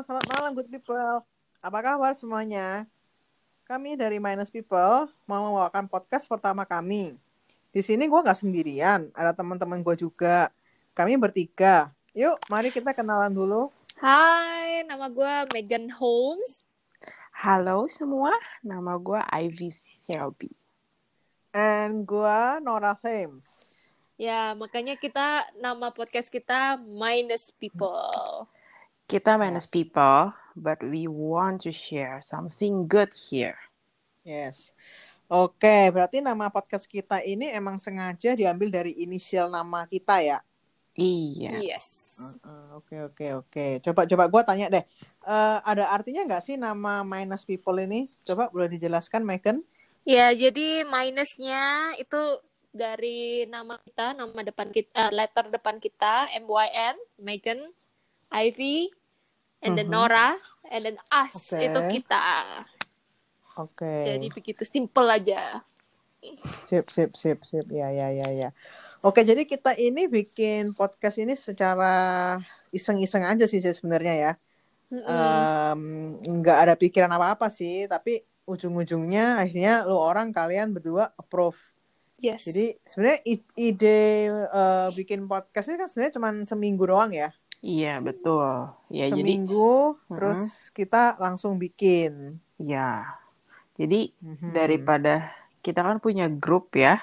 Halo, selamat malam good people. Apa kabar semuanya? Kami dari Minus People mau membawakan podcast pertama kami. Di sini gue nggak sendirian, ada teman-teman gue juga. Kami bertiga. Yuk, mari kita kenalan dulu. Hai, nama gue Megan Holmes. Halo semua, nama gue Ivy Shelby. And gue Nora Thames. Ya, makanya kita nama podcast kita Minus People. Kita minus people, but we want to share something good here. Yes. Oke, berarti nama podcast kita ini emang sengaja diambil dari inisial nama kita ya? Iya. Yes. Oke, oke, oke. Coba, coba gue tanya deh. Eh, ada artinya nggak sih nama minus people ini? Coba boleh dijelaskan, Megan? Ya, jadi minusnya itu dari nama kita, nama depan kita, letter depan kita, M-Y-N, Megan, Ivy, and then Mhm. Nora, and then us, Oke. itu kita. Oke. Jadi begitu simple aja. Sip, sip, sip, sip. Ya, ya, ya, ya. Oke, jadi kita ini bikin podcast ini secara iseng-iseng aja sih sih sebenarnya ya. Mm-mm. Em, nggak ada pikiran apa-apa sih, tapi ujung-ujungnya akhirnya lu orang kalian berdua approve. yes. Jadi sebenarnya ide eh, bikin podcast ini kan sebenarnya cuma seminggu doang ya. Iya, betul. Ya, jadi Seminggu, Mm-mm. terus kita langsung bikin. ya. Jadi Mhm. daripada kita kan punya grup ya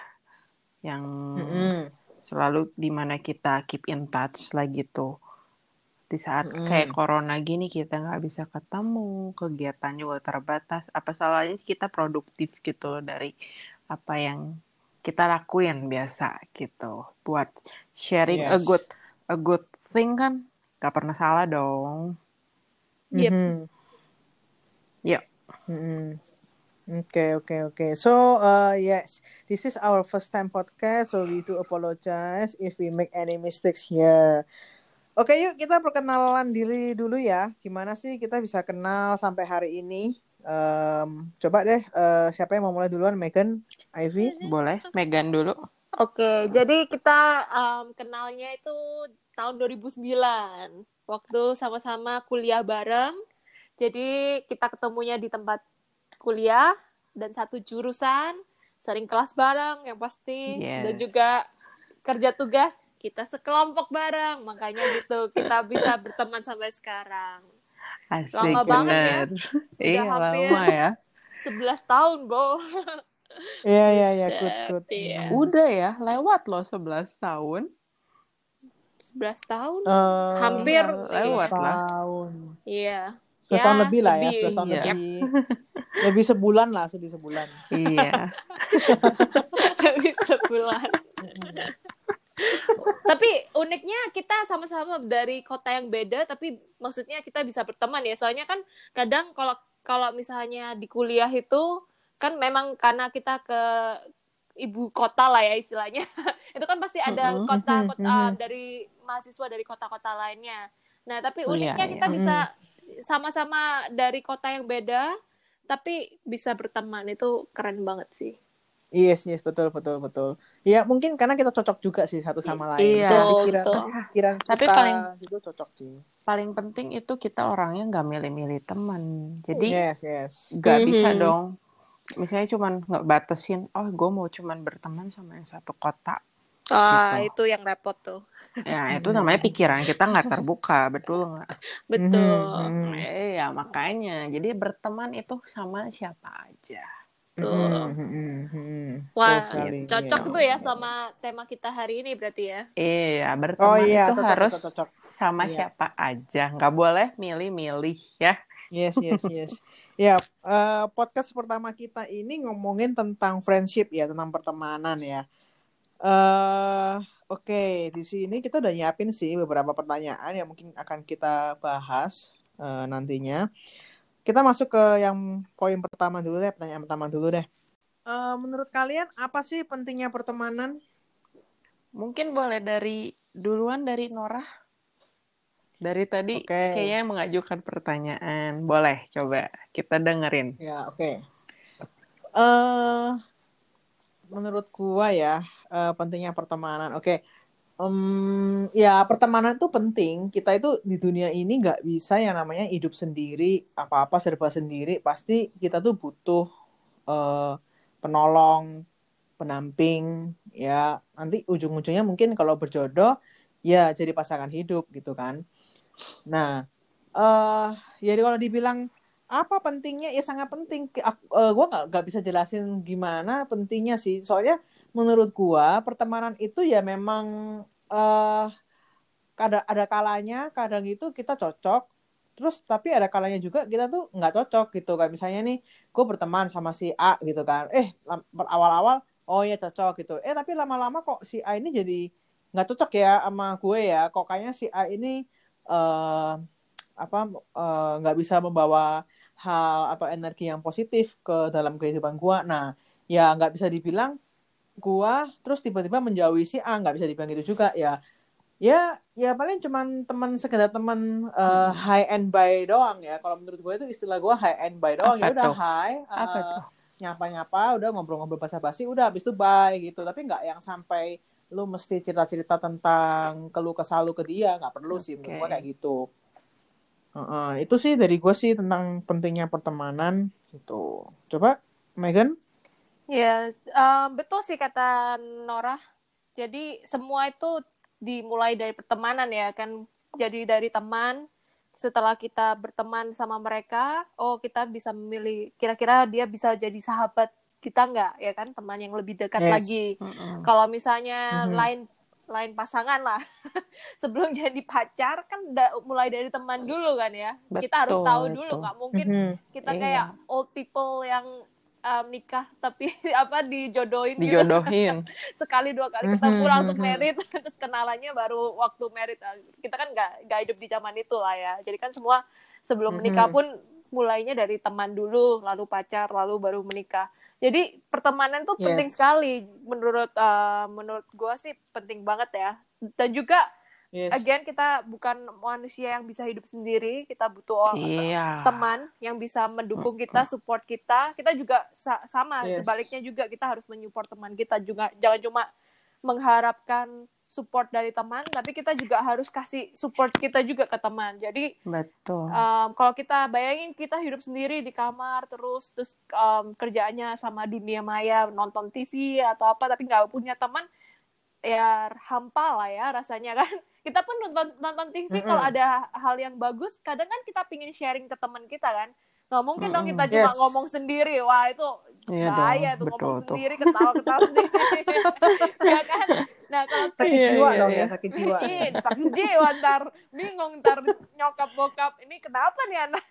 yang Mm-mm. selalu di mana kita keep in touch lah gitu. Di saat Mm-mm. kayak corona gini kita nggak bisa ketemu, kegiatan juga terbatas. Apa salahnya sih kita produktif gitu dari apa yang kita lakuin biasa gitu. Buat sharing a Yes. good a good thing kan nggak pernah salah dong. Yep. Mhm. Yuk. Mm-mm. Okay, okay, okay. So, uh, yes, this is our first time podcast, so we do apologize if we make any mistakes here. Oke, yuk kita perkenalan diri dulu ya. Gimana sih kita bisa kenal sampai hari ini? Em, coba deh, eh, siapa yang mau mulai duluan? Megan, Ivy? Boleh Megan dulu? Oke, jadi kita um, kenalnya itu tahun 2009. Waktu sama-sama kuliah bareng. Jadi kita ketemunya di tempat kuliah dan satu jurusan, sering kelas bareng yang pasti dan Yes. juga kerja tugas kita sekelompok bareng. Makanya gitu kita bisa berteman sampai sekarang. Asik Lama banget ya. bener. Iya hampir. lama ya. 11 tahun, Bro. Iya, iya, iya, good, good. Iya. Udah ya, lewat loh 11 tahun. 11 tahun? Eh, Hampir lewat lah. tahun. Iya. 11 tahun Ya, lebih lah ya, lebih. 11 tahun Iya. lebih. Lebih sebulan lah, lebih sebulan. Iya. Habis sebulan. tapi uniknya kita sama-sama dari kota yang beda tapi maksudnya kita bisa berteman ya soalnya kan kadang kalau kalau misalnya di kuliah itu kan memang karena kita ke ibu kota lah ya istilahnya itu kan pasti ada Mm-mm. kota, kota Mm-mm. dari mahasiswa dari kota-kota lainnya nah tapi Iya, uniknya iya. kita bisa sama-sama dari kota yang beda tapi bisa berteman itu keren banget sih Yes, yes, betul, betul, betul. Ya mungkin karena kita cocok juga sih satu sama lain. Iya. So, Betul, pikiran, betul. pikiran Tapi paling- itu cocok sih. Paling penting itu kita orangnya nggak milih-milih teman. Jadi Yes, yes. nggak bisa Mhm. dong. Misalnya cuman nggak batasin, oh gue mau cuman berteman sama yang satu kota. ah Gitu. itu yang repot tuh Ya itu namanya pikiran kita nggak terbuka, betul nggak? betul mhm. Iya makanya. Jadi berteman itu sama siapa aja. Tuh. Mhm, mhm, mhm. Wah, cocok iya. tuh ya sama tema kita hari ini berarti ya. Iya Oh berteman iya, itu cocok, harus cocok, cocok. sama Iya. siapa aja. Nggak boleh milih-milih ya. Yes, yes, yes. Ya, eh, podcast pertama kita ini ngomongin tentang friendship ya, tentang pertemanan ya. eh Oke, di sini kita udah nyiapin sih beberapa pertanyaan yang mungkin akan kita bahas eh, nantinya. Kita masuk ke yang poin pertama dulu deh, pertanyaan pertama dulu deh. Eh, menurut kalian apa sih pentingnya pertemanan? Mungkin boleh dari duluan dari Nora. Dari tadi Oke. kayaknya mengajukan pertanyaan. Boleh coba kita dengerin. Ya, oke. Eh menurut gua ya, eh, pentingnya pertemanan. Oke. Um, ya pertemanan itu penting. Kita itu di dunia ini nggak bisa yang namanya hidup sendiri, apa-apa serba sendiri. Pasti kita tuh butuh uh, penolong, penamping. Ya nanti ujung-ujungnya mungkin kalau berjodoh ya jadi pasangan hidup gitu kan. Nah, uh, ya kalau dibilang apa pentingnya? Ya sangat penting. Uh, gue nggak nggak bisa jelasin gimana pentingnya sih. Soalnya menurut gua pertemanan itu ya memang uh, ada ada kalanya kadang itu kita cocok terus tapi ada kalanya juga kita tuh nggak cocok gitu. Kayak misalnya nih gue berteman sama si A gitu kan. Eh awal-awal oh ya cocok gitu. Eh tapi lama-lama kok si A ini jadi nggak cocok ya sama gue ya. Kok kayaknya si A ini uh, apa eh, nggak uh, bisa membawa hal atau energi yang positif ke dalam kehidupan gue nah ya nggak bisa dibilang gua terus tiba-tiba menjauhi si A nggak bisa dibilang gitu juga ya. Ya ya paling cuman teman sekedar teman uh, high end by doang ya. Kalau menurut gue itu istilah gue high end by doang. Ya udah high uh, nyapa-nyapa udah ngobrol-ngobrol basa-basi udah habis itu bye gitu. Tapi nggak yang sampai lu mesti cerita-cerita tentang keluh kesah lu ke dia nggak perlu okay. sih menurut gue kayak gitu uh, uh, itu sih dari gue sih tentang pentingnya pertemanan itu coba Megan Ya, um, betul sih kata Nora. Jadi semua itu dimulai dari pertemanan ya kan. Jadi dari teman, setelah kita berteman sama mereka, oh kita bisa memilih kira-kira dia bisa jadi sahabat kita nggak ya kan teman yang lebih dekat yes. lagi. Mm -hmm. Kalau misalnya mm -hmm. lain lain pasangan lah sebelum jadi pacar kan da, mulai dari teman dulu kan ya betul, kita harus tahu dulu nggak mungkin mm -hmm. kita iya. kayak old people yang um, nikah tapi apa dijodohin gitu. dijodohin gitu. sekali dua kali ketemu mm-hmm, langsung mm-hmm. merit terus kenalannya baru waktu merit kita kan nggak nggak hidup di zaman itu lah ya jadi kan semua sebelum mm-hmm. menikah pun mulainya dari teman dulu lalu pacar lalu baru menikah jadi pertemanan tuh yes. penting sekali menurut uh, menurut gue sih penting banget ya dan juga Yes. Again kita bukan manusia yang bisa hidup sendiri, kita butuh orang iya. teman yang bisa mendukung kita, support kita. Kita juga sa sama yes. sebaliknya juga kita harus menyupport teman kita juga. Jangan cuma mengharapkan support dari teman, tapi kita juga harus kasih support kita juga ke teman. Jadi betul. Um, kalau kita bayangin kita hidup sendiri di kamar terus terus um, kerjaannya sama dunia maya, nonton TV atau apa, tapi nggak punya teman, ya hampa lah ya rasanya kan kita pun nonton nonton TV mm -hmm. kalau ada hal yang bagus kadang kan kita pingin sharing ke teman kita kan nggak mungkin mm -hmm. dong kita cuma yes. ngomong sendiri wah itu iya bahaya dong. tuh Betul, ngomong tuh. sendiri ketawa ketawa sendiri ya kan nah kalau sakit iya, jiwa iya, dong iya. ya sakit jiwa sakit jiwa ntar bingung ntar nyokap bokap ini kenapa nih anak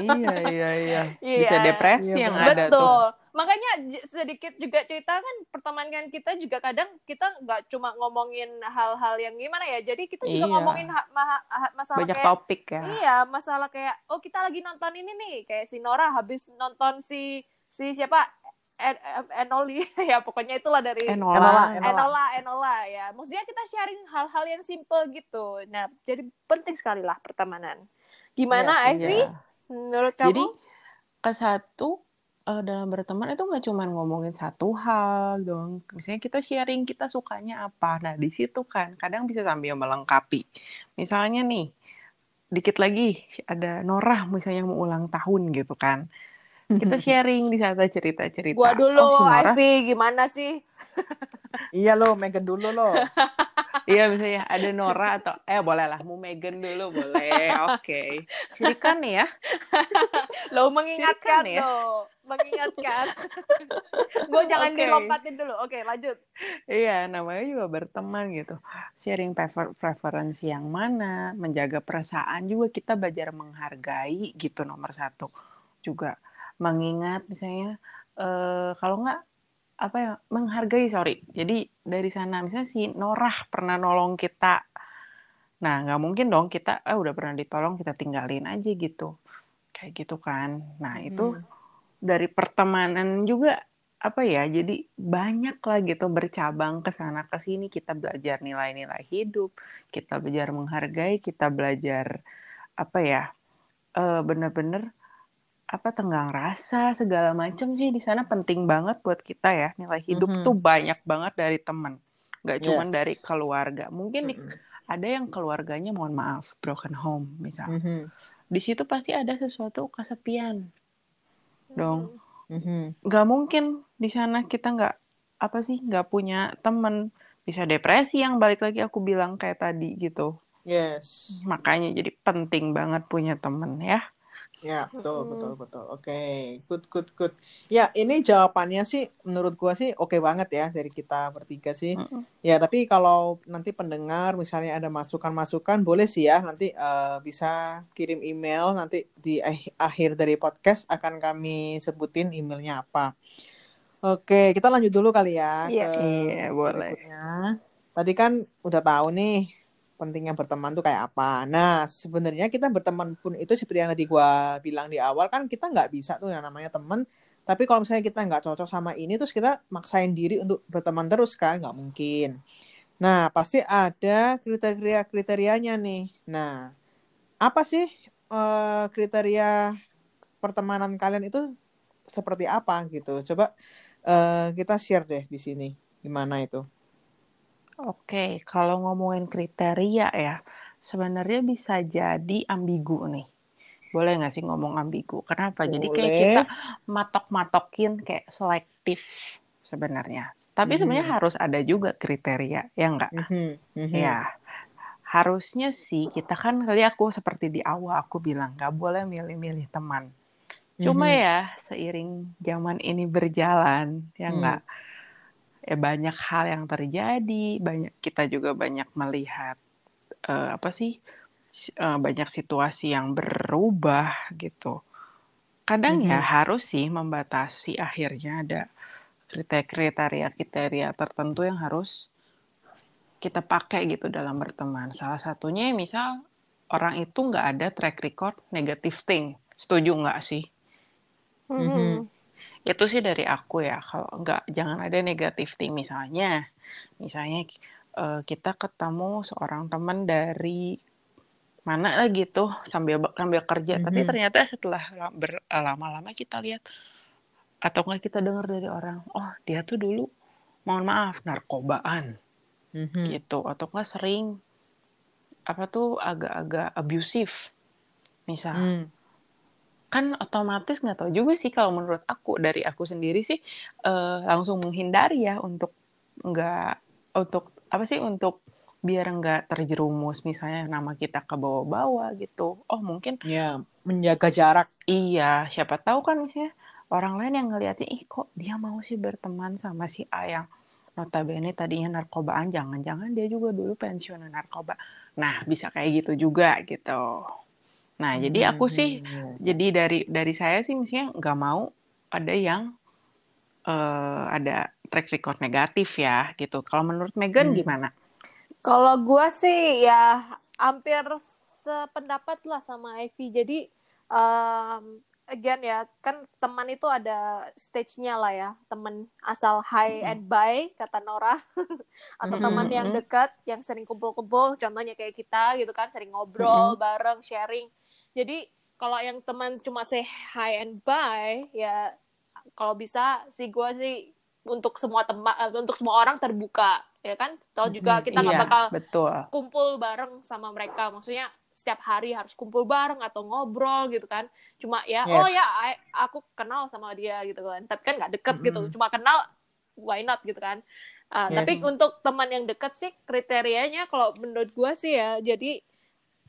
iya iya iya bisa depresi iya, yang betul. ada tuh makanya sedikit juga cerita kan pertemanan kita juga kadang kita nggak cuma ngomongin hal-hal yang gimana ya jadi kita juga iya. ngomongin ha ma masalah banyak kayak, topik ya iya masalah kayak oh kita lagi nonton ini nih kayak si Nora habis nonton si si siapa en Enoli ya pokoknya itulah dari Enola. Enola, Enola Enola Enola ya maksudnya kita sharing hal-hal yang simple gitu nah jadi penting sekali lah pertemanan gimana ya, Ivy iya. menurut kamu jadi ke satu uh, dalam berteman itu nggak cuma ngomongin satu hal dong. Misalnya kita sharing kita sukanya apa. Nah, di situ kan kadang bisa sambil melengkapi. Misalnya nih, dikit lagi ada Norah misalnya mau ulang tahun gitu kan. Kita sharing di sana cerita-cerita. Gua dulu, oh, si Ivy, gimana sih? iya lo, Megan dulu lo. Iya misalnya ada Nora atau eh boleh lah mau Megan dulu boleh oke okay. Sirikan nih ya lo mengingatkan ya? lo mengingatkan gue jangan okay. dilompatin dulu oke okay, lanjut iya namanya juga berteman gitu sharing prefer preferensi yang mana menjaga perasaan juga kita belajar menghargai gitu nomor satu juga mengingat misalnya uh, kalau nggak apa ya menghargai sorry. Jadi dari sana misalnya si Norah pernah nolong kita. Nah nggak mungkin dong kita ah udah pernah ditolong kita tinggalin aja gitu. Kayak gitu kan. Nah itu hmm. dari pertemanan juga apa ya jadi banyak lah gitu bercabang ke sana ke sini. Kita belajar nilai-nilai hidup kita belajar menghargai kita belajar apa ya uh, bener-bener apa tenggang rasa segala macam sih di sana penting banget buat kita ya nilai hidup mm -hmm. tuh banyak banget dari teman nggak cuma Yes. dari keluarga mungkin di- Mm-mm. ada yang keluarganya mohon maaf broken home misal Mhm. di situ pasti ada sesuatu kesepian dong Mhm. nggak mungkin di sana kita nggak apa sih nggak punya temen bisa depresi yang balik lagi aku bilang kayak tadi gitu Yes. makanya jadi penting banget punya temen ya Ya, betul, Mm-mm. betul, betul. Oke, good, good, good. Ya, ini jawabannya sih menurut gua sih oke banget ya dari kita bertiga sih. Mm-mm. Ya, tapi kalau nanti pendengar misalnya ada masukan-masukan, boleh sih ya nanti eh, bisa kirim email nanti di ah- akhir dari podcast akan kami sebutin emailnya apa. Oke, kita lanjut dulu kali ya Yes. ke iya boleh berikutnya. Tadi kan udah tahu nih pentingnya berteman tuh kayak apa. Nah, sebenarnya kita berteman pun itu seperti yang tadi gua bilang di awal kan kita nggak bisa tuh yang namanya teman. Tapi kalau misalnya kita nggak cocok sama ini, terus kita maksain diri untuk berteman terus kan, nggak mungkin. Nah, pasti ada kriteria-kriterianya nih. Nah, apa sih eh, kriteria pertemanan kalian itu seperti apa gitu? Coba eh, kita share deh di sini. Gimana itu? Oke, kalau ngomongin kriteria ya, sebenarnya bisa jadi ambigu nih. Boleh nggak sih ngomong ambigu? Kenapa? Jadi kayak Boleh. kita matok-matokin kayak selektif sebenarnya. Tapi sebenarnya Mhm. harus ada juga kriteria, ya nggak? Mhm, mhm. Ya, harusnya sih kita kan tadi aku seperti di awal aku bilang nggak boleh milih-milih teman. Cuma Mhm. ya seiring zaman ini berjalan, ya Hmm. Ya banyak hal yang terjadi, banyak kita juga banyak melihat eh, apa sih eh, banyak situasi yang berubah gitu. Kadang ya Mhm. harus sih membatasi akhirnya ada kriteria-kriteria tertentu yang harus kita pakai gitu dalam berteman. Salah satunya misal orang itu nggak ada track record negative thing. Setuju nggak sih? Mhm. Itu sih dari aku ya. Kalau nggak jangan ada negative thing misalnya. Misalnya eh, kita ketemu seorang teman dari mana lah gitu sambil sambil kerja tapi Mhm. ternyata setelah la- ber- lama-lama kita lihat atau nggak kita dengar dari orang oh dia tuh dulu mohon maaf narkobaan Mhm. gitu atau nggak sering apa tuh agak-agak abusive misal Hmm. Kan otomatis nggak tahu juga sih kalau menurut aku dari aku sendiri sih eh, langsung menghindari ya untuk nggak untuk apa sih untuk biar nggak terjerumus misalnya nama kita ke bawah-bawah gitu. Oh mungkin Ya, menjaga jarak. iya siapa tahu kan misalnya orang lain yang ngeliatnya ih kok dia mau sih berteman sama si A yang notabene tadinya narkobaan? Jangan-jangan dia juga dulu pensiunan narkoba. Nah bisa kayak gitu juga gitu nah jadi aku sih Hmm. jadi dari dari saya sih misalnya nggak mau ada yang eh, ada track record negatif ya gitu. Kalau menurut Megan Hmm. gimana? Kalau gua sih ya hampir sependapat lah sama Ivy. Jadi um, again ya kan teman itu ada stage-nya lah ya. Teman asal high Mm-mm. and by kata Nora atau Mm-mm, teman yang dekat yang sering kumpul-kumpul contohnya kayak kita gitu kan sering ngobrol bareng sharing. Jadi kalau yang teman cuma say hi and bye ya kalau bisa sih gua sih untuk semua teman untuk semua orang terbuka ya kan Tahu juga kita nggak iya, bakal betul. kumpul bareng sama mereka maksudnya setiap hari harus kumpul bareng atau ngobrol gitu kan cuma ya Yes. oh ya I- aku kenal sama dia gitu kan tapi kan nggak deket gitu Mm-mm. cuma kenal why not gitu kan Ah, Yes. tapi untuk teman yang deket sih kriterianya kalau menurut gua sih ya jadi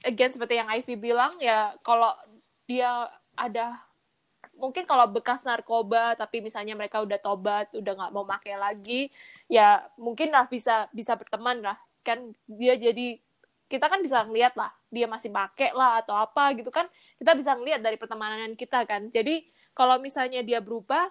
again seperti yang Ivy bilang ya kalau dia ada mungkin kalau bekas narkoba tapi misalnya mereka udah tobat udah nggak mau pakai lagi ya mungkin lah bisa bisa berteman lah. Kan dia jadi kita kan bisa ngeliat lah dia masih pakai lah atau apa gitu kan. Kita bisa ngeliat dari pertemanan kita kan. Jadi kalau misalnya dia berubah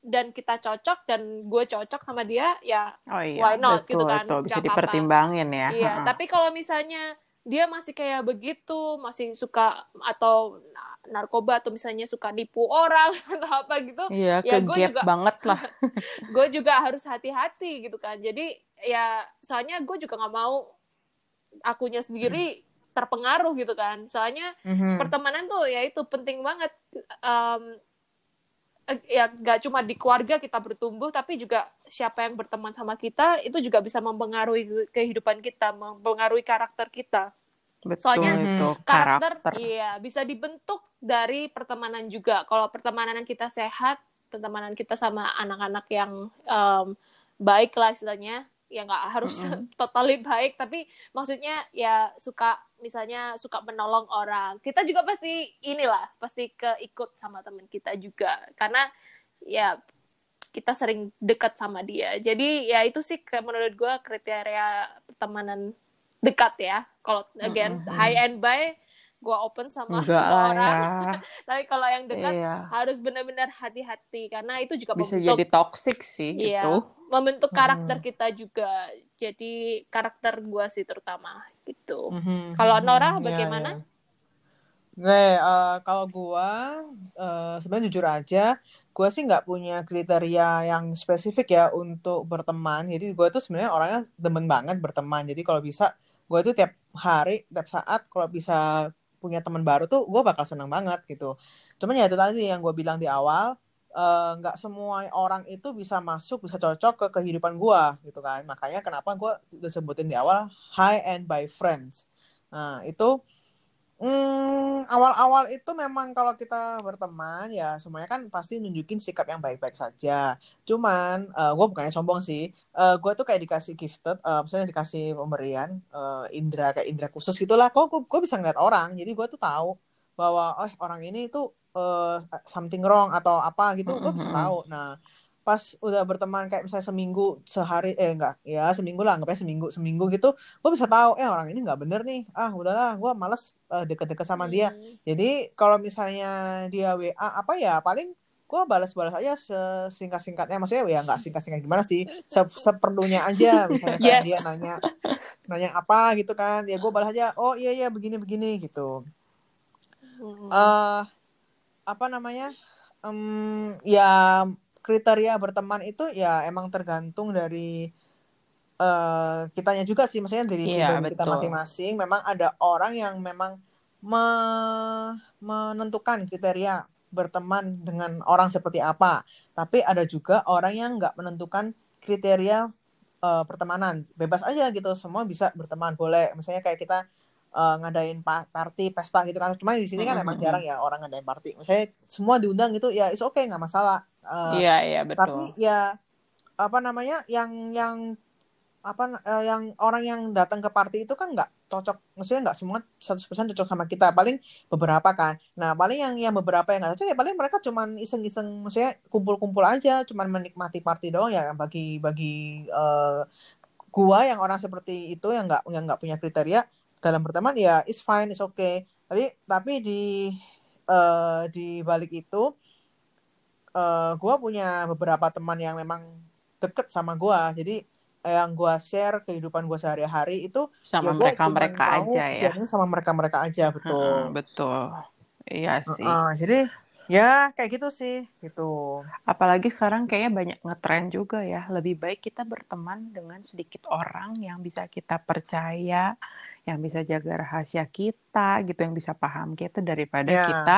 dan kita cocok dan gue cocok sama dia ya Oh iya, Why not, betul gitu kan? itu bisa dipertimbangin ya. Iya, tapi kalau misalnya dia masih kayak begitu, masih suka atau na- narkoba atau misalnya suka nipu orang atau apa gitu, Iya, ya gue juga- banget lah. gue juga harus hati-hati gitu kan. Jadi ya soalnya gue juga nggak mau akunya sendiri terpengaruh gitu kan. Soalnya Mhm. pertemanan tuh ya itu penting banget. Um, ya nggak cuma di keluarga kita bertumbuh tapi juga siapa yang berteman sama kita itu juga bisa mempengaruhi kehidupan kita mempengaruhi karakter kita Betul Soalnya itu karakter, karakter. iya bisa dibentuk dari pertemanan juga kalau pertemanan kita sehat pertemanan kita sama anak-anak yang em, baik lah istilahnya ya nggak harus Mm-mm. totally baik tapi maksudnya ya suka misalnya suka menolong orang kita juga pasti inilah pasti keikut sama teman kita juga karena ya kita sering dekat sama dia jadi ya itu sih menurut gue kriteria pertemanan dekat ya kalau again Mm-mm. high and by gue open sama Enggak semua lah orang ya. tapi kalau yang dekat Iya. harus benar-benar hati-hati karena itu juga Bisa membentuk jadi toxic sih Iya, itu. membentuk karakter Hmm. kita juga. Jadi karakter gua sih terutama gitu. Mhm, Kalau Nora iya, bagaimana? iya. Oke, eh, kalau gua eh, sebenarnya jujur aja, gua sih nggak punya kriteria yang spesifik ya untuk berteman. Jadi gua tuh sebenarnya orangnya demen banget berteman. Jadi kalau bisa, gua tuh tiap hari, tiap saat kalau bisa punya teman baru tuh gua bakal seneng banget gitu. Cuman ya itu tadi yang gua bilang di awal, eh, nggak semua orang itu bisa masuk, bisa cocok ke kehidupan gua gitu kan. Makanya kenapa gua udah sebutin di awal high and by friends. Nah, itu Hmm, awal-awal itu memang kalau kita berteman ya semuanya kan pasti nunjukin sikap yang baik-baik saja. Cuman gue bukannya sombong sih, gue tuh kayak dikasih gifted, eh, misalnya dikasih pemberian eh, indra kayak indra khusus gitulah. Kok gue bisa ngeliat orang, jadi gue tuh tahu bahwa oh orang ini tuh eh, something wrong atau apa gitu, gue bisa tahu. Nah pas udah berteman kayak misalnya seminggu sehari eh enggak ya seminggu lah anggapnya seminggu seminggu gitu gue bisa tahu eh orang ini nggak bener nih ah udahlah gue males eh, deket-deket sama dia Hmm. jadi kalau misalnya dia WA apa ya paling gue balas-balas aja sesingkat-singkatnya maksudnya ya nggak singkat-singkat gimana sih Se- seperlunya aja misalnya Yes. dia nanya nanya apa gitu kan ya gue balas aja oh iya iya begini begini gitu Hmm. eh apa namanya Em, ya kriteria berteman itu ya emang tergantung dari eh kitanya juga sih maksudnya dari Iya, pribadi kita masing-masing. Memang ada orang yang memang me- menentukan kriteria berteman dengan orang seperti apa. Tapi ada juga orang yang nggak menentukan kriteria eh, pertemanan. Bebas aja gitu semua bisa berteman boleh. Misalnya kayak kita eh, ngadain pa- party pesta gitu kan. Cuma di sini kan emang Mm-mm. jarang ya orang ngadain party. Misalnya semua diundang gitu ya is oke nggak masalah. Eh, Iya, iya betul. tapi ya apa namanya yang yang apa eh, yang orang yang datang ke party itu kan nggak cocok. Maksudnya nggak semua 100% cocok sama kita. Paling beberapa kan. Nah paling yang yang beberapa yang nggak cocok ya paling mereka cuman iseng-iseng maksudnya kumpul-kumpul aja cuman menikmati party doang ya. Bagi bagi eh, gua yang orang seperti itu yang nggak yang nggak punya kriteria dalam berteman ya is fine is okay tapi tapi di eh, di balik itu eh gue punya beberapa teman yang memang deket sama gue jadi yang gue share kehidupan gue sehari-hari itu Sama ya cuman mau aja ya. sama mereka-mereka aja Heeh, betul betul. Iya sih. Heeh, jadi ya kayak gitu sih gitu Apalagi sekarang kayaknya banyak ngetren juga ya. Lebih baik kita berteman dengan sedikit orang yang bisa kita percaya, yang bisa jaga rahasia kita, gitu, yang bisa paham kita daripada ya kita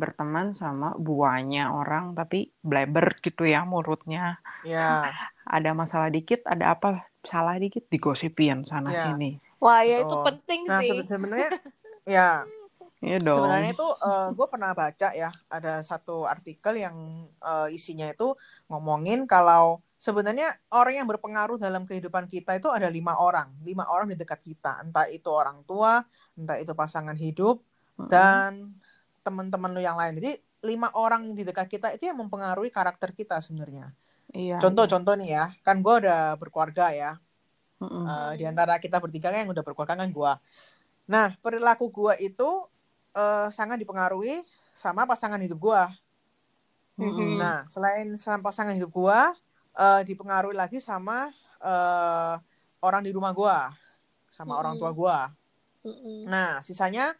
berteman sama buahnya orang tapi bleber gitu ya mulutnya. ya Ada masalah dikit, ada apa salah dikit digosipin sana ya sini. Wah, ya itu penting nah sih. sebe- sebenarnya ya Iya Sebenarnya dong. itu gue pernah baca ya ada satu artikel yang eh, isinya itu ngomongin kalau sebenarnya orang yang berpengaruh dalam kehidupan kita itu ada lima orang, lima orang di dekat kita, entah itu orang tua, entah itu pasangan hidup Mm-mm. dan teman-teman lu yang lain. Jadi lima orang di dekat kita itu yang mempengaruhi karakter kita sebenarnya. Iya, iya. Contoh-contoh nih ya, kan gue udah berkeluarga ya. Mm-mm. Eh, di Hmm. antara kita bertiga kan yang udah berkeluarga kan gue. Nah perilaku gue itu eh, sangat dipengaruhi sama pasangan hidup gua. Mm-mm. Nah, selain sama pasangan hidup gua, eh, dipengaruhi lagi sama eh, orang di rumah gua, sama orang tua gua. Mm-mm. Nah, sisanya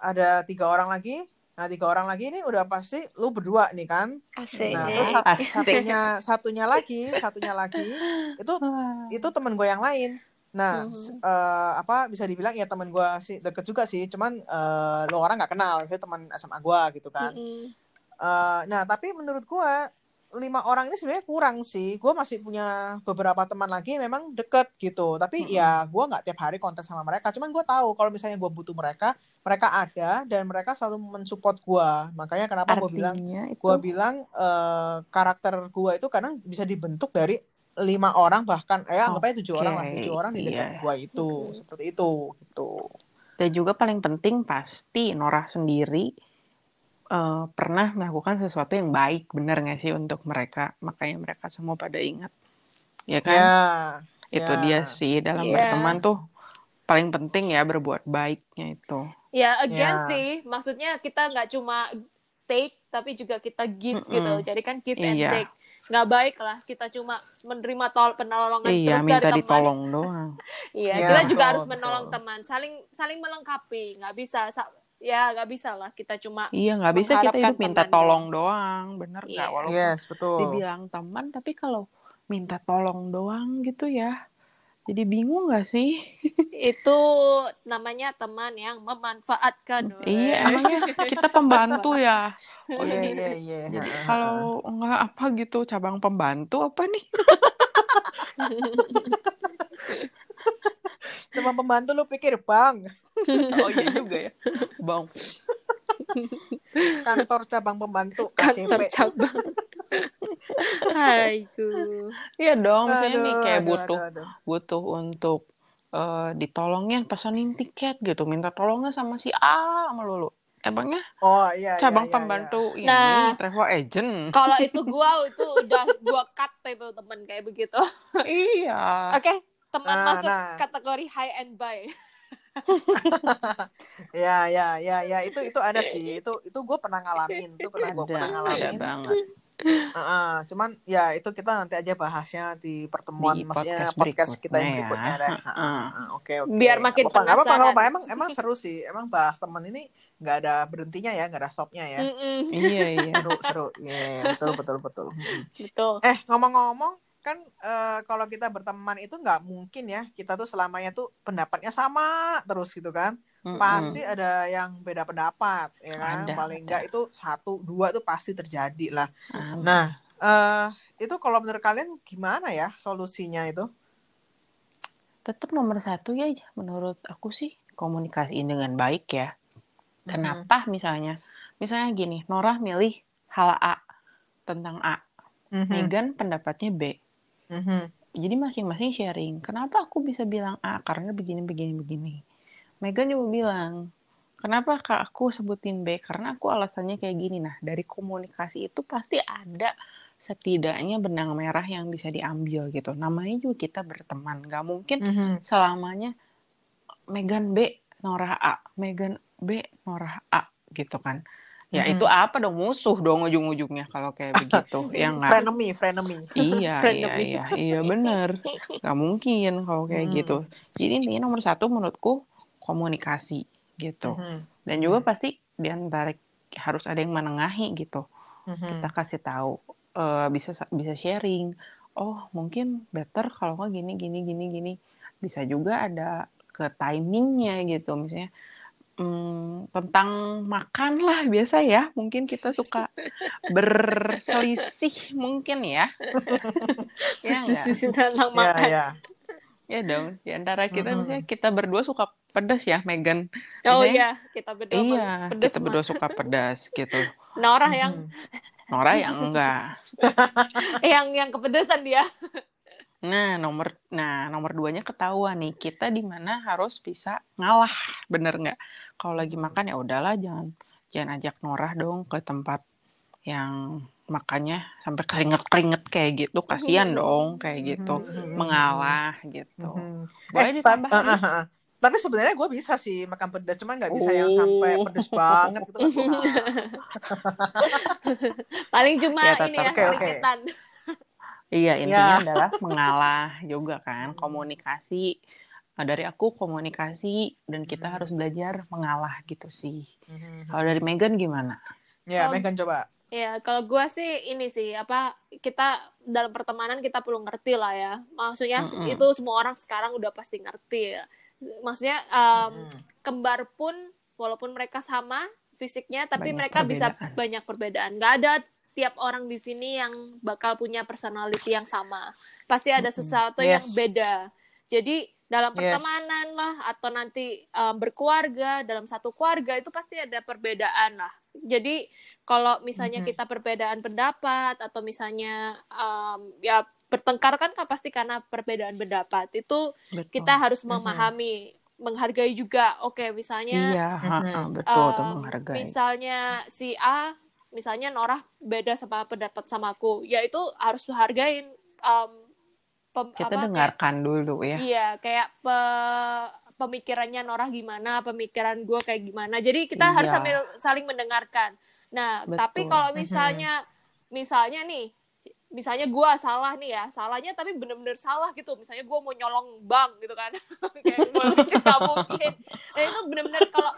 ada tiga orang lagi. Nah, tiga orang lagi ini udah pasti lu berdua nih kan. Asik. Nah, Iya, sat- asik. satunya satunya lagi, satunya lagi itu itu temen gue yang lain. Nah, Mhm. eh, apa bisa dibilang ya temen gue sih deket juga sih, cuman eh, lo orang nggak kenal, itu teman SMA gue gitu kan. Mm-mm. Eh, nah, tapi menurut gua lima orang ini sebenarnya kurang sih. Gue masih punya beberapa teman lagi yang memang deket gitu. Tapi Mm-mm. ya gue nggak tiap hari kontak sama mereka. Cuman gue tahu kalau misalnya gue butuh mereka, mereka ada dan mereka selalu mensupport gue. Makanya kenapa gue bilang, gue bilang eh, karakter gue itu kadang bisa dibentuk dari lima orang bahkan, eh anggap aja tujuh orang lah, tujuh orang di dekat iya. gue itu Mm-mm. seperti itu gitu. Dan juga paling penting pasti Norah sendiri eh, pernah melakukan sesuatu yang baik, bener nggak sih untuk mereka? Makanya mereka semua pada ingat, ya kan? Ya, Itu ya. dia sih dalam Iya. berteman tuh paling penting ya berbuat baiknya itu. Ya, again Ya. sih, maksudnya kita nggak cuma take, tapi juga kita give Mm-mm. gitu. Jadi kan give and Iya. take. Nggak baik lah kita cuma menerima tol penolongan Iya, terus minta dari teman. ditolong doang. Iya, Iya, kita juga betul, harus menolong betul. teman, saling saling melengkapi. Nggak bisa, sa- ya nggak bisa lah kita cuma Iya, nggak bisa kita hidup minta tolong doang, bener nggak? Iya. Walaupun Yes, betul. dibilang teman, tapi kalau minta tolong doang gitu ya, jadi bingung nggak sih? itu namanya teman yang memanfaatkan. Iya, emangnya kita pembantu ya. Oh, Iya, iya, iya. jadi kalau nggak apa gitu, cabang pembantu apa nih? Cuma pembantu lu pikir, Bang. oh iya juga ya, bang. Kantor cabang pembantu kantor KCP. cabang. Aduh. Iya dong, misalnya nih Aduh, kayak aduh, butuh aduh, aduh. butuh untuk eh, ditolongin pesanin tiket gitu, minta tolongnya sama si A sama lulu. Emangnya Oh iya, cabang iya, iya, pembantu ini Nah. travel agent? Kalau itu gua itu udah gua cut itu temen kayak begitu. iya. Oke, teman Nah, masuk nah. kategori high and buy. iya. Ya, ya, ya, ya. Itu itu ada sih. Itu itu gue pernah ngalamin. Itu pernah gue pernah ada ngalamin. banget. Heeh, cuman ya itu kita nanti aja bahasnya di pertemuan, Di maksudnya podcast podcast kita yang berikutnya ya. deh. Heeh. Heeh, Oke, oke. Biar makin Nggak apa-apa, nggak apa-apa, nggak penasaran. apa-apa. Emang emang seru sih. Emang bahas teman ini nggak ada berhentinya ya, nggak ada stopnya ya. Mm-mm. Iya, iya. Seru, seru. Iya, betul, betul, betul. Mm. Betul. Eh, ngomong-ngomong, kan eh, kalau kita berteman itu nggak mungkin ya kita tuh selamanya tuh pendapatnya sama terus gitu kan. Mm-mm. Pasti ada yang beda pendapat, ya kan? Ada, Paling nggak itu satu, dua tuh pasti terjadi lah. Ah, Nah, eh itu kalau menurut kalian gimana ya solusinya itu? tetap nomor satu ya menurut aku sih komunikasiin dengan baik ya. Mm-hmm. Kenapa misalnya? Misalnya gini, Norah milih hal A tentang A, Mhm, Megan pendapatnya B. mhm, Jadi masing-masing sharing. Kenapa aku bisa bilang A? Karena begini, begini, begini. Megan juga bilang, kenapa kak aku sebutin B? Karena aku alasannya kayak gini. Nah, dari komunikasi itu pasti ada setidaknya benang merah yang bisa diambil gitu. Namanya juga kita berteman. Gak mungkin mhm. selamanya Megan B, Norah A. Megan B, Norah A gitu kan. Ya Mhm. itu apa dong? Musuh dong ujung-ujungnya kalau kayak begitu. ya nggak? Frenemy, frenemy. Iya, iya, of me. iya, iya bener. Gak mungkin kalau kayak Hmm. gitu. Jadi ini nomor satu menurutku komunikasi gitu. Mhm, Dan juga pasti di antara harus ada yang menengahi gitu. mhm. Kita kasih tahu eh, bisa bisa sharing. Oh mungkin better kalau nggak gini gini gini gini. Bisa juga ada ke timingnya gitu. Misalnya hmm, tentang makan lah biasa ya. Mungkin kita suka berselisih mungkin ya. Ya nggak? Sisi tentang Ya, makan. ya. Ya dong, di antara kita misalnya kita berdua suka pedas ya, Megan. Oh iya, kita berdua Iya, pedes kita berdua suka pedas gitu. Nora yang. Nora yang enggak. yang yang kepedesan dia. Nah, nomor nah nomor duanya ketahuan nih. Kita di mana harus bisa ngalah, bener nggak? Kalau lagi makan ya udahlah, jangan jangan ajak Nora dong ke tempat yang makannya sampai keringet-keringet kayak gitu. Kasihan dong kayak gitu. Mhm, Mengalah gitu. mhm. Boleh Eh, ditambah ah, ah, ah. Tapi sebenarnya gue bisa sih makan pedas, cuman nggak bisa yang sampai Oh. pedas banget gitu bisa. Paling cuma Ya, ini ya, Oke, oke. Iya, intinya Ya. adalah mengalah juga kan, komunikasi. Nah, dari aku komunikasi dan kita Hmm. harus belajar mengalah gitu sih. Mhm. Kalau dari Megan gimana? Ya, Oh. Megan coba. Ya, kalau gua sih ini sih apa kita dalam pertemanan kita perlu ngerti lah ya. Maksudnya Mm-mm. itu semua orang sekarang udah pasti ngerti ya. Maksudnya em, Mhm. kembar pun walaupun mereka sama fisiknya tapi Banyak mereka bisa perbedaan. banyak perbedaan nggak ada tiap orang di sini yang bakal punya personality yang sama pasti ada sesuatu yang Yes. beda jadi dalam Yes. pertemanan lah atau nanti um, berkeluarga dalam satu keluarga itu pasti ada perbedaan lah jadi kalau misalnya Mhm. kita perbedaan pendapat atau misalnya um, ya bertengkar kan kan pasti karena perbedaan pendapat itu Betul. kita harus memahami menghargai juga oke misalnya Iya, Mhm. betul um, menghargai. misalnya si A misalnya Norah beda sama pendapat sama aku ya itu harus dihargain um, pem- Kita apa, kayak- dengarkan dulu ya. iya kayak pe- pemikirannya Norah gimana pemikiran gue kayak gimana jadi kita Iya. harus sambil saling mendengarkan nah Betul. tapi kalau misalnya misalnya nih misalnya gue salah nih ya salahnya tapi bener-bener salah gitu. Misalnya gue mau nyolong bank gitu kan. Kayak gue mungkin. Nah, itu bener-bener kalau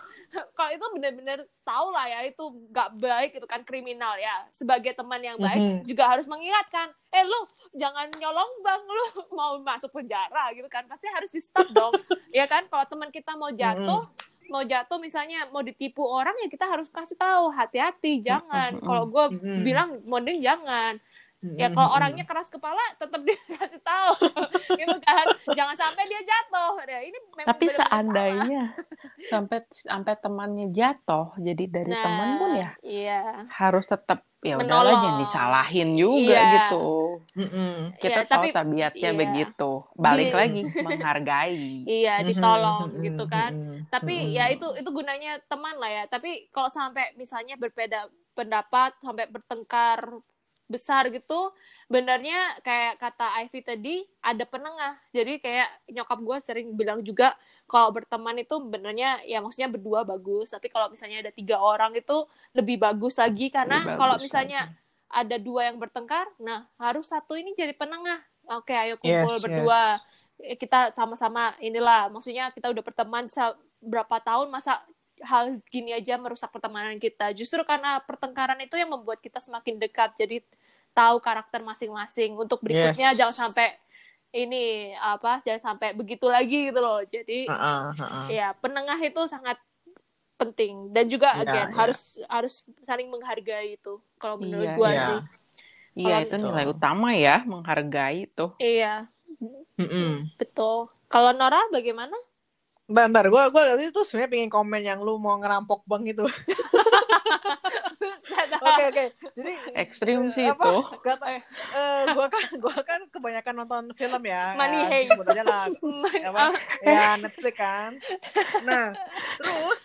kalau itu bener-bener tahu lah ya itu nggak baik itu kan kriminal ya. Sebagai teman yang baik Mhm. juga harus mengingatkan eh lu jangan nyolong bank lu mau masuk penjara gitu kan. Pasti harus di stop dong ya kan. Kalau teman kita mau jatuh mau jatuh misalnya mau ditipu orang ya kita harus kasih tahu hati-hati jangan. Mm-mm. kalau gue Mm-mm. bilang mending jangan ya kalau orangnya keras kepala tetap dikasih tahu gitu kan jangan sampai dia jatuh ya ini memang Tapi benar-benar salah. seandainya sampai sampai temannya jatuh, jadi dari nah, teman pun ya iya harus tetap ya udahlah jangan disalahin juga Iya. gitu. Kita Iya, tahu tapi- tabiatnya iya. begitu. Balik Di- lagi menghargai. iya ditolong gitu kan tapi ya itu itu gunanya teman lah ya tapi kalau sampai misalnya berbeda pendapat sampai bertengkar besar gitu benernya kayak kata Ivy tadi ada penengah. Jadi kayak nyokap gue sering bilang juga kalau berteman itu benernya ya maksudnya berdua bagus tapi kalau misalnya ada tiga orang itu lebih bagus lagi. Karena kalau misalnya ada dua yang bertengkar nah harus satu ini jadi penengah. Oke ayo kumpul Yes, berdua. yes. Kita sama-sama inilah maksudnya kita udah berteman berapa tahun masa hal gini aja merusak pertemanan kita. Justru karena pertengkaran itu yang membuat kita semakin dekat. Jadi tahu karakter masing-masing untuk berikutnya Yes. jangan sampai ini apa jangan sampai begitu lagi gitu loh jadi Ha-ha, ha-ha. ya penengah itu sangat penting dan juga Ya, again ya. harus harus saling menghargai itu kalau menurut Iya, gua iya. sih Iya, Kalau- itu nilai utama ya, menghargai itu. iya Mhm. betul kalau Nora bagaimana Bentar, gue gua tadi tuh sebenarnya pengen komen yang lu mau ngerampok bank itu. Oke oke. Jadi Ekstrim eh, sih apa, itu. Kata, eh, gua kan gua kan kebanyakan nonton film ya. Money ya, Heist. sebut aja lah apa ya Netflix kan. Nah, terus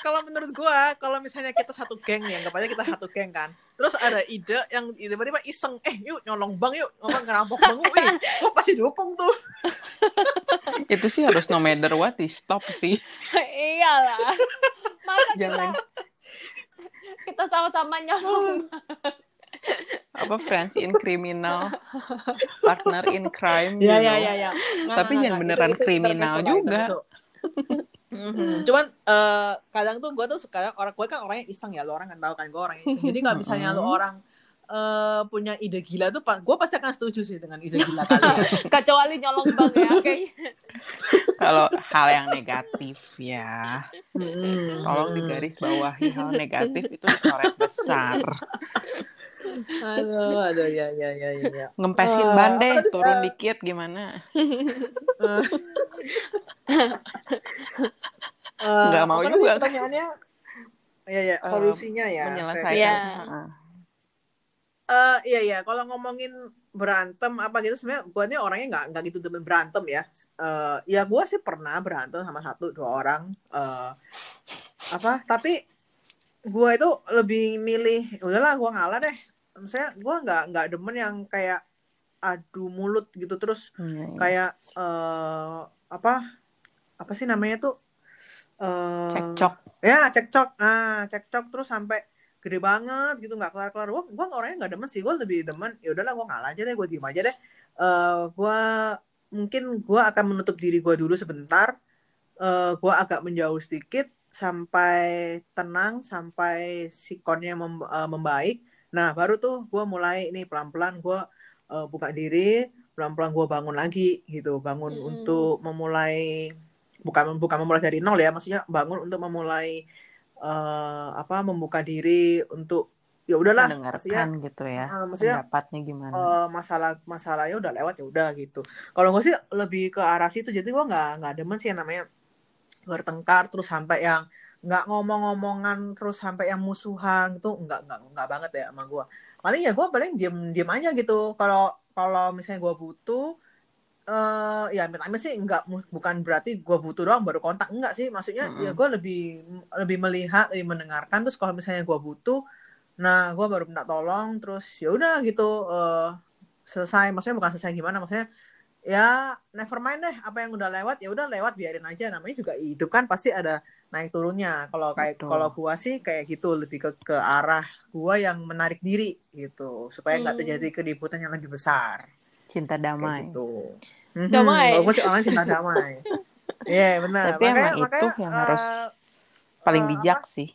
kalau menurut gua kalau misalnya kita satu geng nih, anggap aja kita satu geng kan. Terus ada ide yang tiba-tiba iseng, eh yuk nyolong bank yuk, ngomong ngerampok bank yuk. Ih, gua pasti dukung tuh. Itu sih harus no matter what di stop sih. iyalah masa kita Jangan kita sama-sama nyolong apa friends in criminal, partner in crime. Iya iya know. iya iya. Nggak, Tapi nggak, yang nggak. beneran Itu- itu kriminal juga. intermezzo. Mhm. Cuman eh, kadang tuh gue tuh suka orang gue kan orangnya iseng ya lo orang kan tahu kan gue orangnya iseng. Jadi kalau misalnya lo Mhm. orang eh, punya ide gila tuh gue pasti akan setuju sih dengan ide gila kalian. kecuali nyolong bank ya kayaknya Kalau hal yang negatif ya, Mhm. tolong digaris bawahi hal negatif itu coret besar. Aduh, aduh ya ya ya ya. ya. Ngempesin Eh, ban deh, tadi, turun eh, dikit gimana? Eh, Nggak mau juga. Pertanyaannya, ya ya solusinya ya. Menyelesaikan. Iya. Eh iya iya, kalau ngomongin berantem apa gitu sebenarnya gue nih orangnya nggak nggak gitu demen berantem ya. Eh ya gue sih pernah berantem sama satu dua orang. eh apa? Tapi gue itu lebih milih udahlah gue ngalah deh. Misalnya gue nggak nggak demen yang kayak adu mulut gitu terus iya. kayak eh apa apa sih namanya tuh eh Cekcok. ya cekcok ah cekcok terus sampai gede banget gitu nggak kelar kelar gue gue orangnya nggak demen sih gue lebih demen ya udahlah gue ngalah aja deh gue diem aja deh. Eh gue mungkin gue akan menutup diri gue dulu sebentar. Eh gue agak menjauh sedikit sampai tenang sampai sikonnya mem- eh, membaik. Nah baru tuh gue mulai ini pelan pelan gue eh, buka diri pelan pelan gue bangun lagi gitu. Bangun Mm-mm. untuk memulai bukan bukan memulai dari nol ya maksudnya bangun untuk memulai eh, apa membuka diri untuk ya udahlah maksudnya mendengarkan gitu ya eh, maksudnya pendapatnya gimana. eh, masalah masalahnya udah lewat ya udah gitu. Kalau gue sih lebih ke arah situ jadi gue nggak nggak demen sih yang namanya bertengkar terus sampai yang nggak ngomong-ngomongan terus sampai yang musuhan gitu. Nggak nggak nggak banget ya sama gue paling ya gue paling diem diem aja gitu. Kalau kalau misalnya gue butuh eh ya amit-amit sih nggak bukan berarti gue butuh doang baru kontak enggak sih maksudnya Mm-mm. ya gue lebih lebih melihat lebih mendengarkan terus kalau misalnya gue butuh nah gue baru minta tolong terus ya udah gitu eh selesai maksudnya bukan selesai gimana maksudnya ya never mind deh apa yang udah lewat ya udah lewat biarin aja namanya juga hidup kan pasti ada naik turunnya kalau kayak Betul. kalau gua sih kayak gitu lebih ke ke arah gua yang menarik diri gitu supaya nggak Hmm. terjadi keributan yang lebih besar cinta kayak damai. gitu. Damai. walaupun orang cinta damai. Iya benar. Tapi makanya emang itu makanya yang harus eh, paling eh, bijak sih.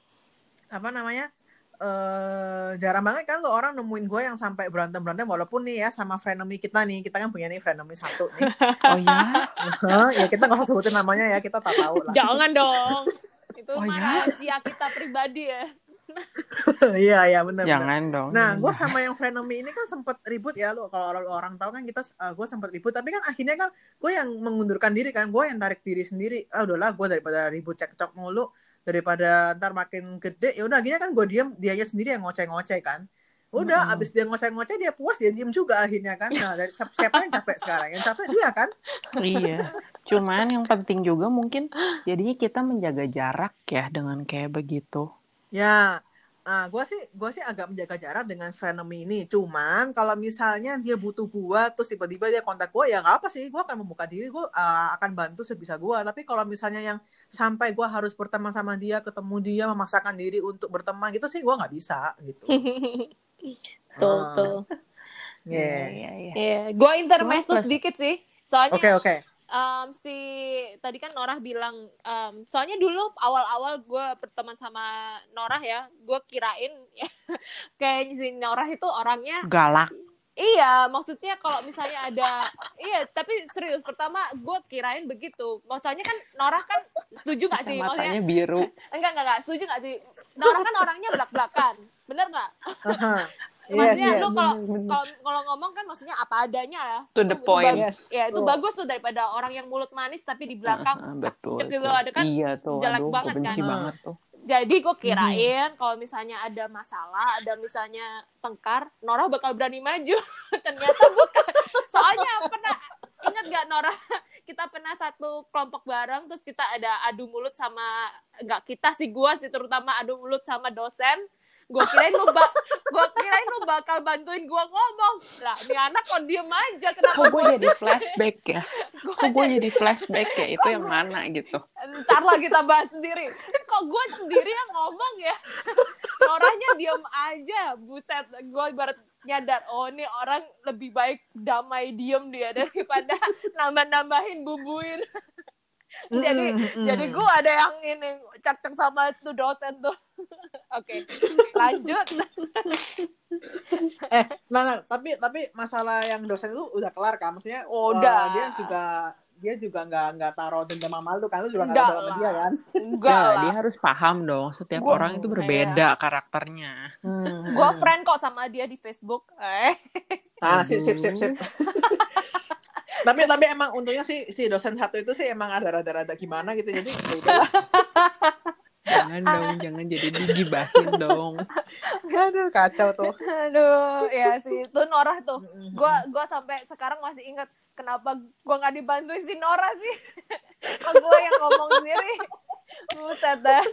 Apa namanya? Eh jarang banget kan lo orang nemuin gue yang sampai berantem berantem walaupun nih ya sama frenemy kita nih. Kita kan punya nih frenemy satu nih. Oh ya? Hah, ya kita gak usah sebutin namanya ya kita tak tahu lah. Jangan dong. Itu Oh, ya? rahasia kita pribadi ya. iya iya benar jangan dong. Nah gue sama yang frenemy ini kan sempet ribut ya lo kalau orang, orang tahu kan kita gue sempet ribut. Tapi kan akhirnya kan gue yang mengundurkan diri kan gue yang tarik diri sendiri. Ah udahlah gue daripada ribut cekcok mulu daripada ntar makin gede ya udah akhirnya kan gue diem dianya sendiri yang ngoceh-ngoceh kan. Udah Mm-mm. abis dia ngoceh-ngoceh dia puas dia diem juga akhirnya kan. Nah dari siapa siapa yang capek sekarang? Yang capek dia kan. Iya. Cuman yang penting juga mungkin jadinya kita menjaga jarak ya dengan kayak begitu Ya, ah gue sih gue sih agak menjaga jarak dengan frenemy ini. Cuman kalau misalnya dia butuh gue, terus tiba-tiba dia kontak gue, ya nggak apa sih. Gue akan membuka diri, gue ah, akan bantu sebisa gue. Tapi kalau misalnya yang sampai gue harus berteman sama dia, ketemu dia, memaksakan diri untuk berteman gitu sih, gue nggak bisa gitu. Tuh, Ah, tuh. yeah. iya iya Iya, gue intermezzo Cuma plus- sedikit sih. Soalnya Oke oke. Em, si tadi kan Norah bilang, em, soalnya dulu awal-awal gue berteman sama Norah ya, gue kirain kayak si Norah itu orangnya galak Iya, maksudnya kalau misalnya ada, iya, tapi serius. Pertama, gue kirain begitu. Maksudnya kan Norah kan setuju gak sih? Maksudnya matanya biru enggak enggak enggak setuju gak sih? Norah kan orangnya belak belakan, bener nggak? Aha. Yes Maksudnya yes. lu kalau kalau kalau ngomong kan maksudnya apa adanya ya. To Itu- the itu point. bagus. Yes. Ya itu Tuh. bagus tuh daripada orang yang mulut manis tapi di belakang Ah, betul cek gitu tuh. ada kan. iya tuh jelek aduh banget kan. banget tuh Jadi gue kirain kalau misalnya ada masalah, ada misalnya tengkar, Norah bakal berani maju. Ternyata bukan. Soalnya pernah ingat gak Norah? Kita pernah satu kelompok bareng, terus kita ada adu mulut sama nggak kita sih gue sih terutama adu mulut sama dosen. Gue kirain lu bak, gue kirain lu bakal bantuin gue ngomong. Lah, ini anak kok diem aja. Kenapa kok gue jadi flashback ya? Kok gue jadi flashback ya? Itu yang mana gitu? Ntar lah kita bahas sendiri. Kok gue sendiri yang ngomong ya? Orangnya diem aja buset. Gue baru nyadar oh ini orang lebih baik damai diem dia daripada nambah-nambahin bumbuin jadi Mm, jadi gue ada yang ini cek-cek sama tuh dosen tuh. Oke lanjut. Eh nah, nah, tapi tapi masalah yang dosen itu udah kelar kan maksudnya Oh, eh, udah. dia juga dia juga nggak nggak taruh dendam sama lu kan? Lu juga nggak Enggak taruh sama dia kan? Enggak ya lah. dia harus paham dong. Setiap Gua- orang itu berbeda karakternya. Gue friend kok sama dia di Facebook. Eh. Ah sip sip sip sip tapi tapi emang untungnya sih si dosen satu itu sih emang ada rada-rada gimana gitu jadi ya jangan dong jangan jadi digibahin dong. Aduh kacau tuh. Aduh ya sih itu Norah tuh. Gua gua sampai sekarang masih ingat kenapa gua nggak dibantuin si Nora sih. Kok gua yang ngomong sendiri. Buset dah.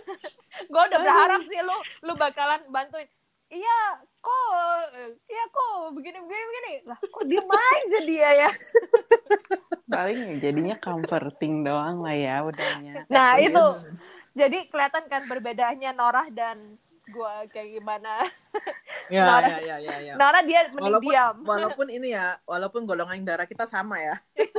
Gua udah berharap sih lu lu bakalan bantuin. Iya kok iya kok begini begini begini. Lah kok diem aja dia ya? Paling jadinya comforting doang lah ya udahnya. Nah Yes. itu. Jadi kelihatan kan perbedaannya Norah dan gua kayak gimana. Ya Nora- ya ya ya ya Nora dia mending walaupun diam. walaupun ini ya walaupun golongan darah kita sama ya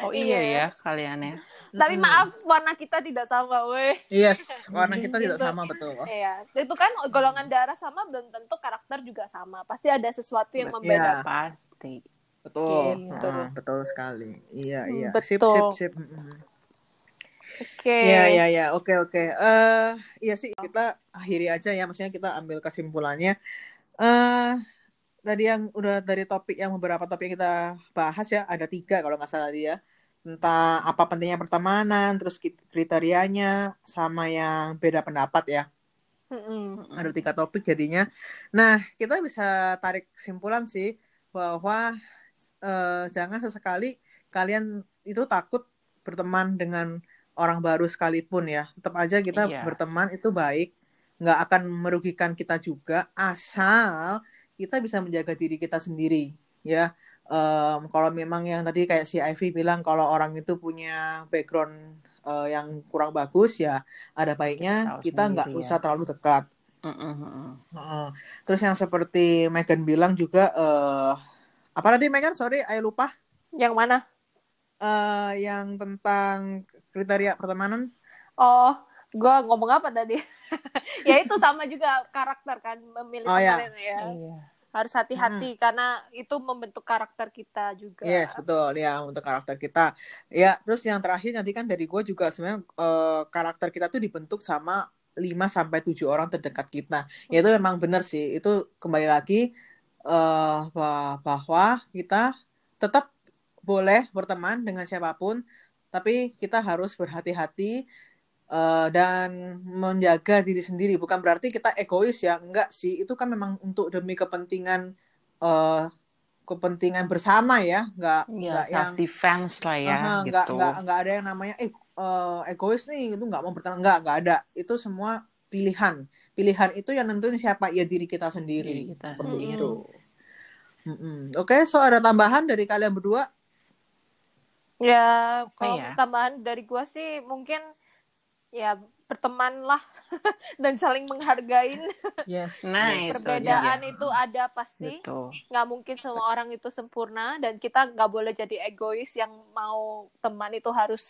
oh Iya. iya ya kalian ya tapi maaf warna kita tidak sama weh yes warna kita tidak Gitu. sama betul Iya, itu kan golongan darah sama belum tentu karakter juga sama. Pasti ada sesuatu yang Iya. membedakan. pasti betul Gitu. betul betul sekali iya Hmm, iya betul. sip sip sip. Oke. Iya, iya, iya. Oke, oke. Eh, iya sih kita akhiri aja ya. Maksudnya kita ambil kesimpulannya. Eh, tadi yang udah dari topik yang beberapa topik yang kita bahas ya, ada tiga kalau nggak salah dia. Tentang apa pentingnya pertemanan, terus kriterianya, sama yang beda pendapat ya. Mm-mm. Ada tiga topik jadinya. Nah, kita bisa tarik kesimpulan sih bahwa eh, jangan sesekali kalian itu takut berteman dengan orang baru sekalipun ya. Tetap aja kita Iya. berteman itu baik, nggak akan merugikan kita juga asal kita bisa menjaga diri kita sendiri ya. Em, kalau memang yang tadi kayak si Ivy bilang kalau orang itu punya background eh, yang kurang bagus ya ada baiknya kita nggak ya. usah terlalu dekat. Mm-mm, mm-mm. Heeh. Terus yang seperti Megan bilang juga eh apa tadi Megan? Sorry, ayo lupa. Yang mana? Eh yang tentang kriteria pertemanan. Oh, gue ngomong apa tadi? ya itu sama juga karakter kan memilih Oh, ya. ya. Iya. Harus hati-hati karena itu membentuk karakter kita juga. Yes, betul ya untuk karakter kita. Ya, terus yang terakhir nanti kan dari gue juga sebenarnya eh, karakter kita tuh dibentuk sama 5 sampai 7 orang terdekat kita. Ya itu memang benar sih. Itu kembali lagi eh bah- bahwa kita tetap boleh berteman dengan siapa pun, tapi kita harus berhati-hati eh, dan menjaga diri sendiri. Bukan berarti kita egois ya, enggak sih. Itu kan memang untuk demi kepentingan eh, kepentingan bersama ya, enggak Iya, enggak yang self defense lah ya Aha, gitu. nggak nggak nggak ada yang namanya eh eh, egois nih itu nggak mau berteman nggak nggak ada itu semua pilihan pilihan itu yang nentuin siapa ya diri kita sendiri Diri kita seperti sendiri. itu Mm-mm. oke so ada tambahan dari kalian berdua Ya, kalau ya? tambahan dari gua sih mungkin ya bertemanlah dan saling menghargain. yes Nah, itu Perbedaan dia. itu ada pasti. Betul. Nggak mungkin semua orang itu sempurna dan kita nggak boleh jadi egois yang mau teman itu harus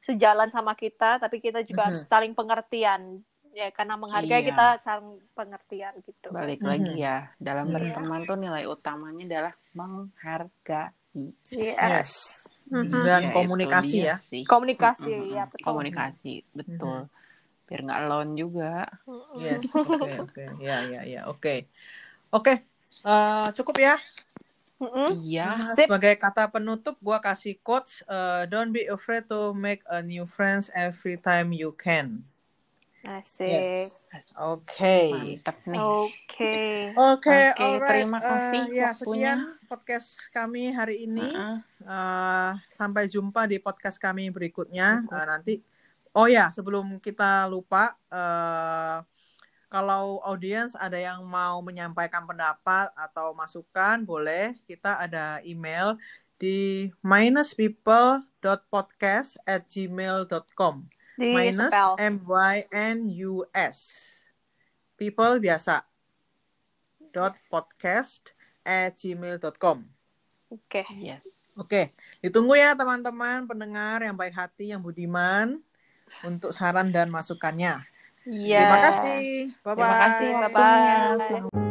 sejalan sama kita, tapi kita juga Mhm. harus saling pengertian. Ya, karena menghargai Iya. kita saling pengertian gitu. Balik Mhm. lagi ya, dalam Iya. berteman tuh nilai utamanya adalah menghargai. Yes. Mhm. dan Ya, komunikasi ya sih. Komunikasi, Mm-mm, ya betul. Komunikasi, betul. Biar nggak alone juga. Yes oke oke ya ya ya oke oke Eh, cukup ya. Iya. Nah, Sip. sebagai kata penutup, gua kasih quotes. eh, Don't be afraid to make a new friends every time you can. Asik. Oke. Mantap nih. Oke. Oke, alright. terima kasih ya, waktunya. sekian podcast kami hari ini. Heeh. Eh, sampai jumpa di podcast kami berikutnya. Eh, nanti, oh ya, sebelum kita lupa, eh, kalau audiens ada yang mau menyampaikan pendapat atau masukan, boleh. Kita ada email di minuspeople.podcast at gmail.com. Di Minus spell. M Y N U S. People biasa. Dot podcast at gmail.com. Oke. Yes. Oke, ditunggu ya teman-teman pendengar yang baik hati, yang budiman untuk saran dan masukannya. Iya. Terima kasih. Bye-bye. Terima kasih Bye-bye. waktunya.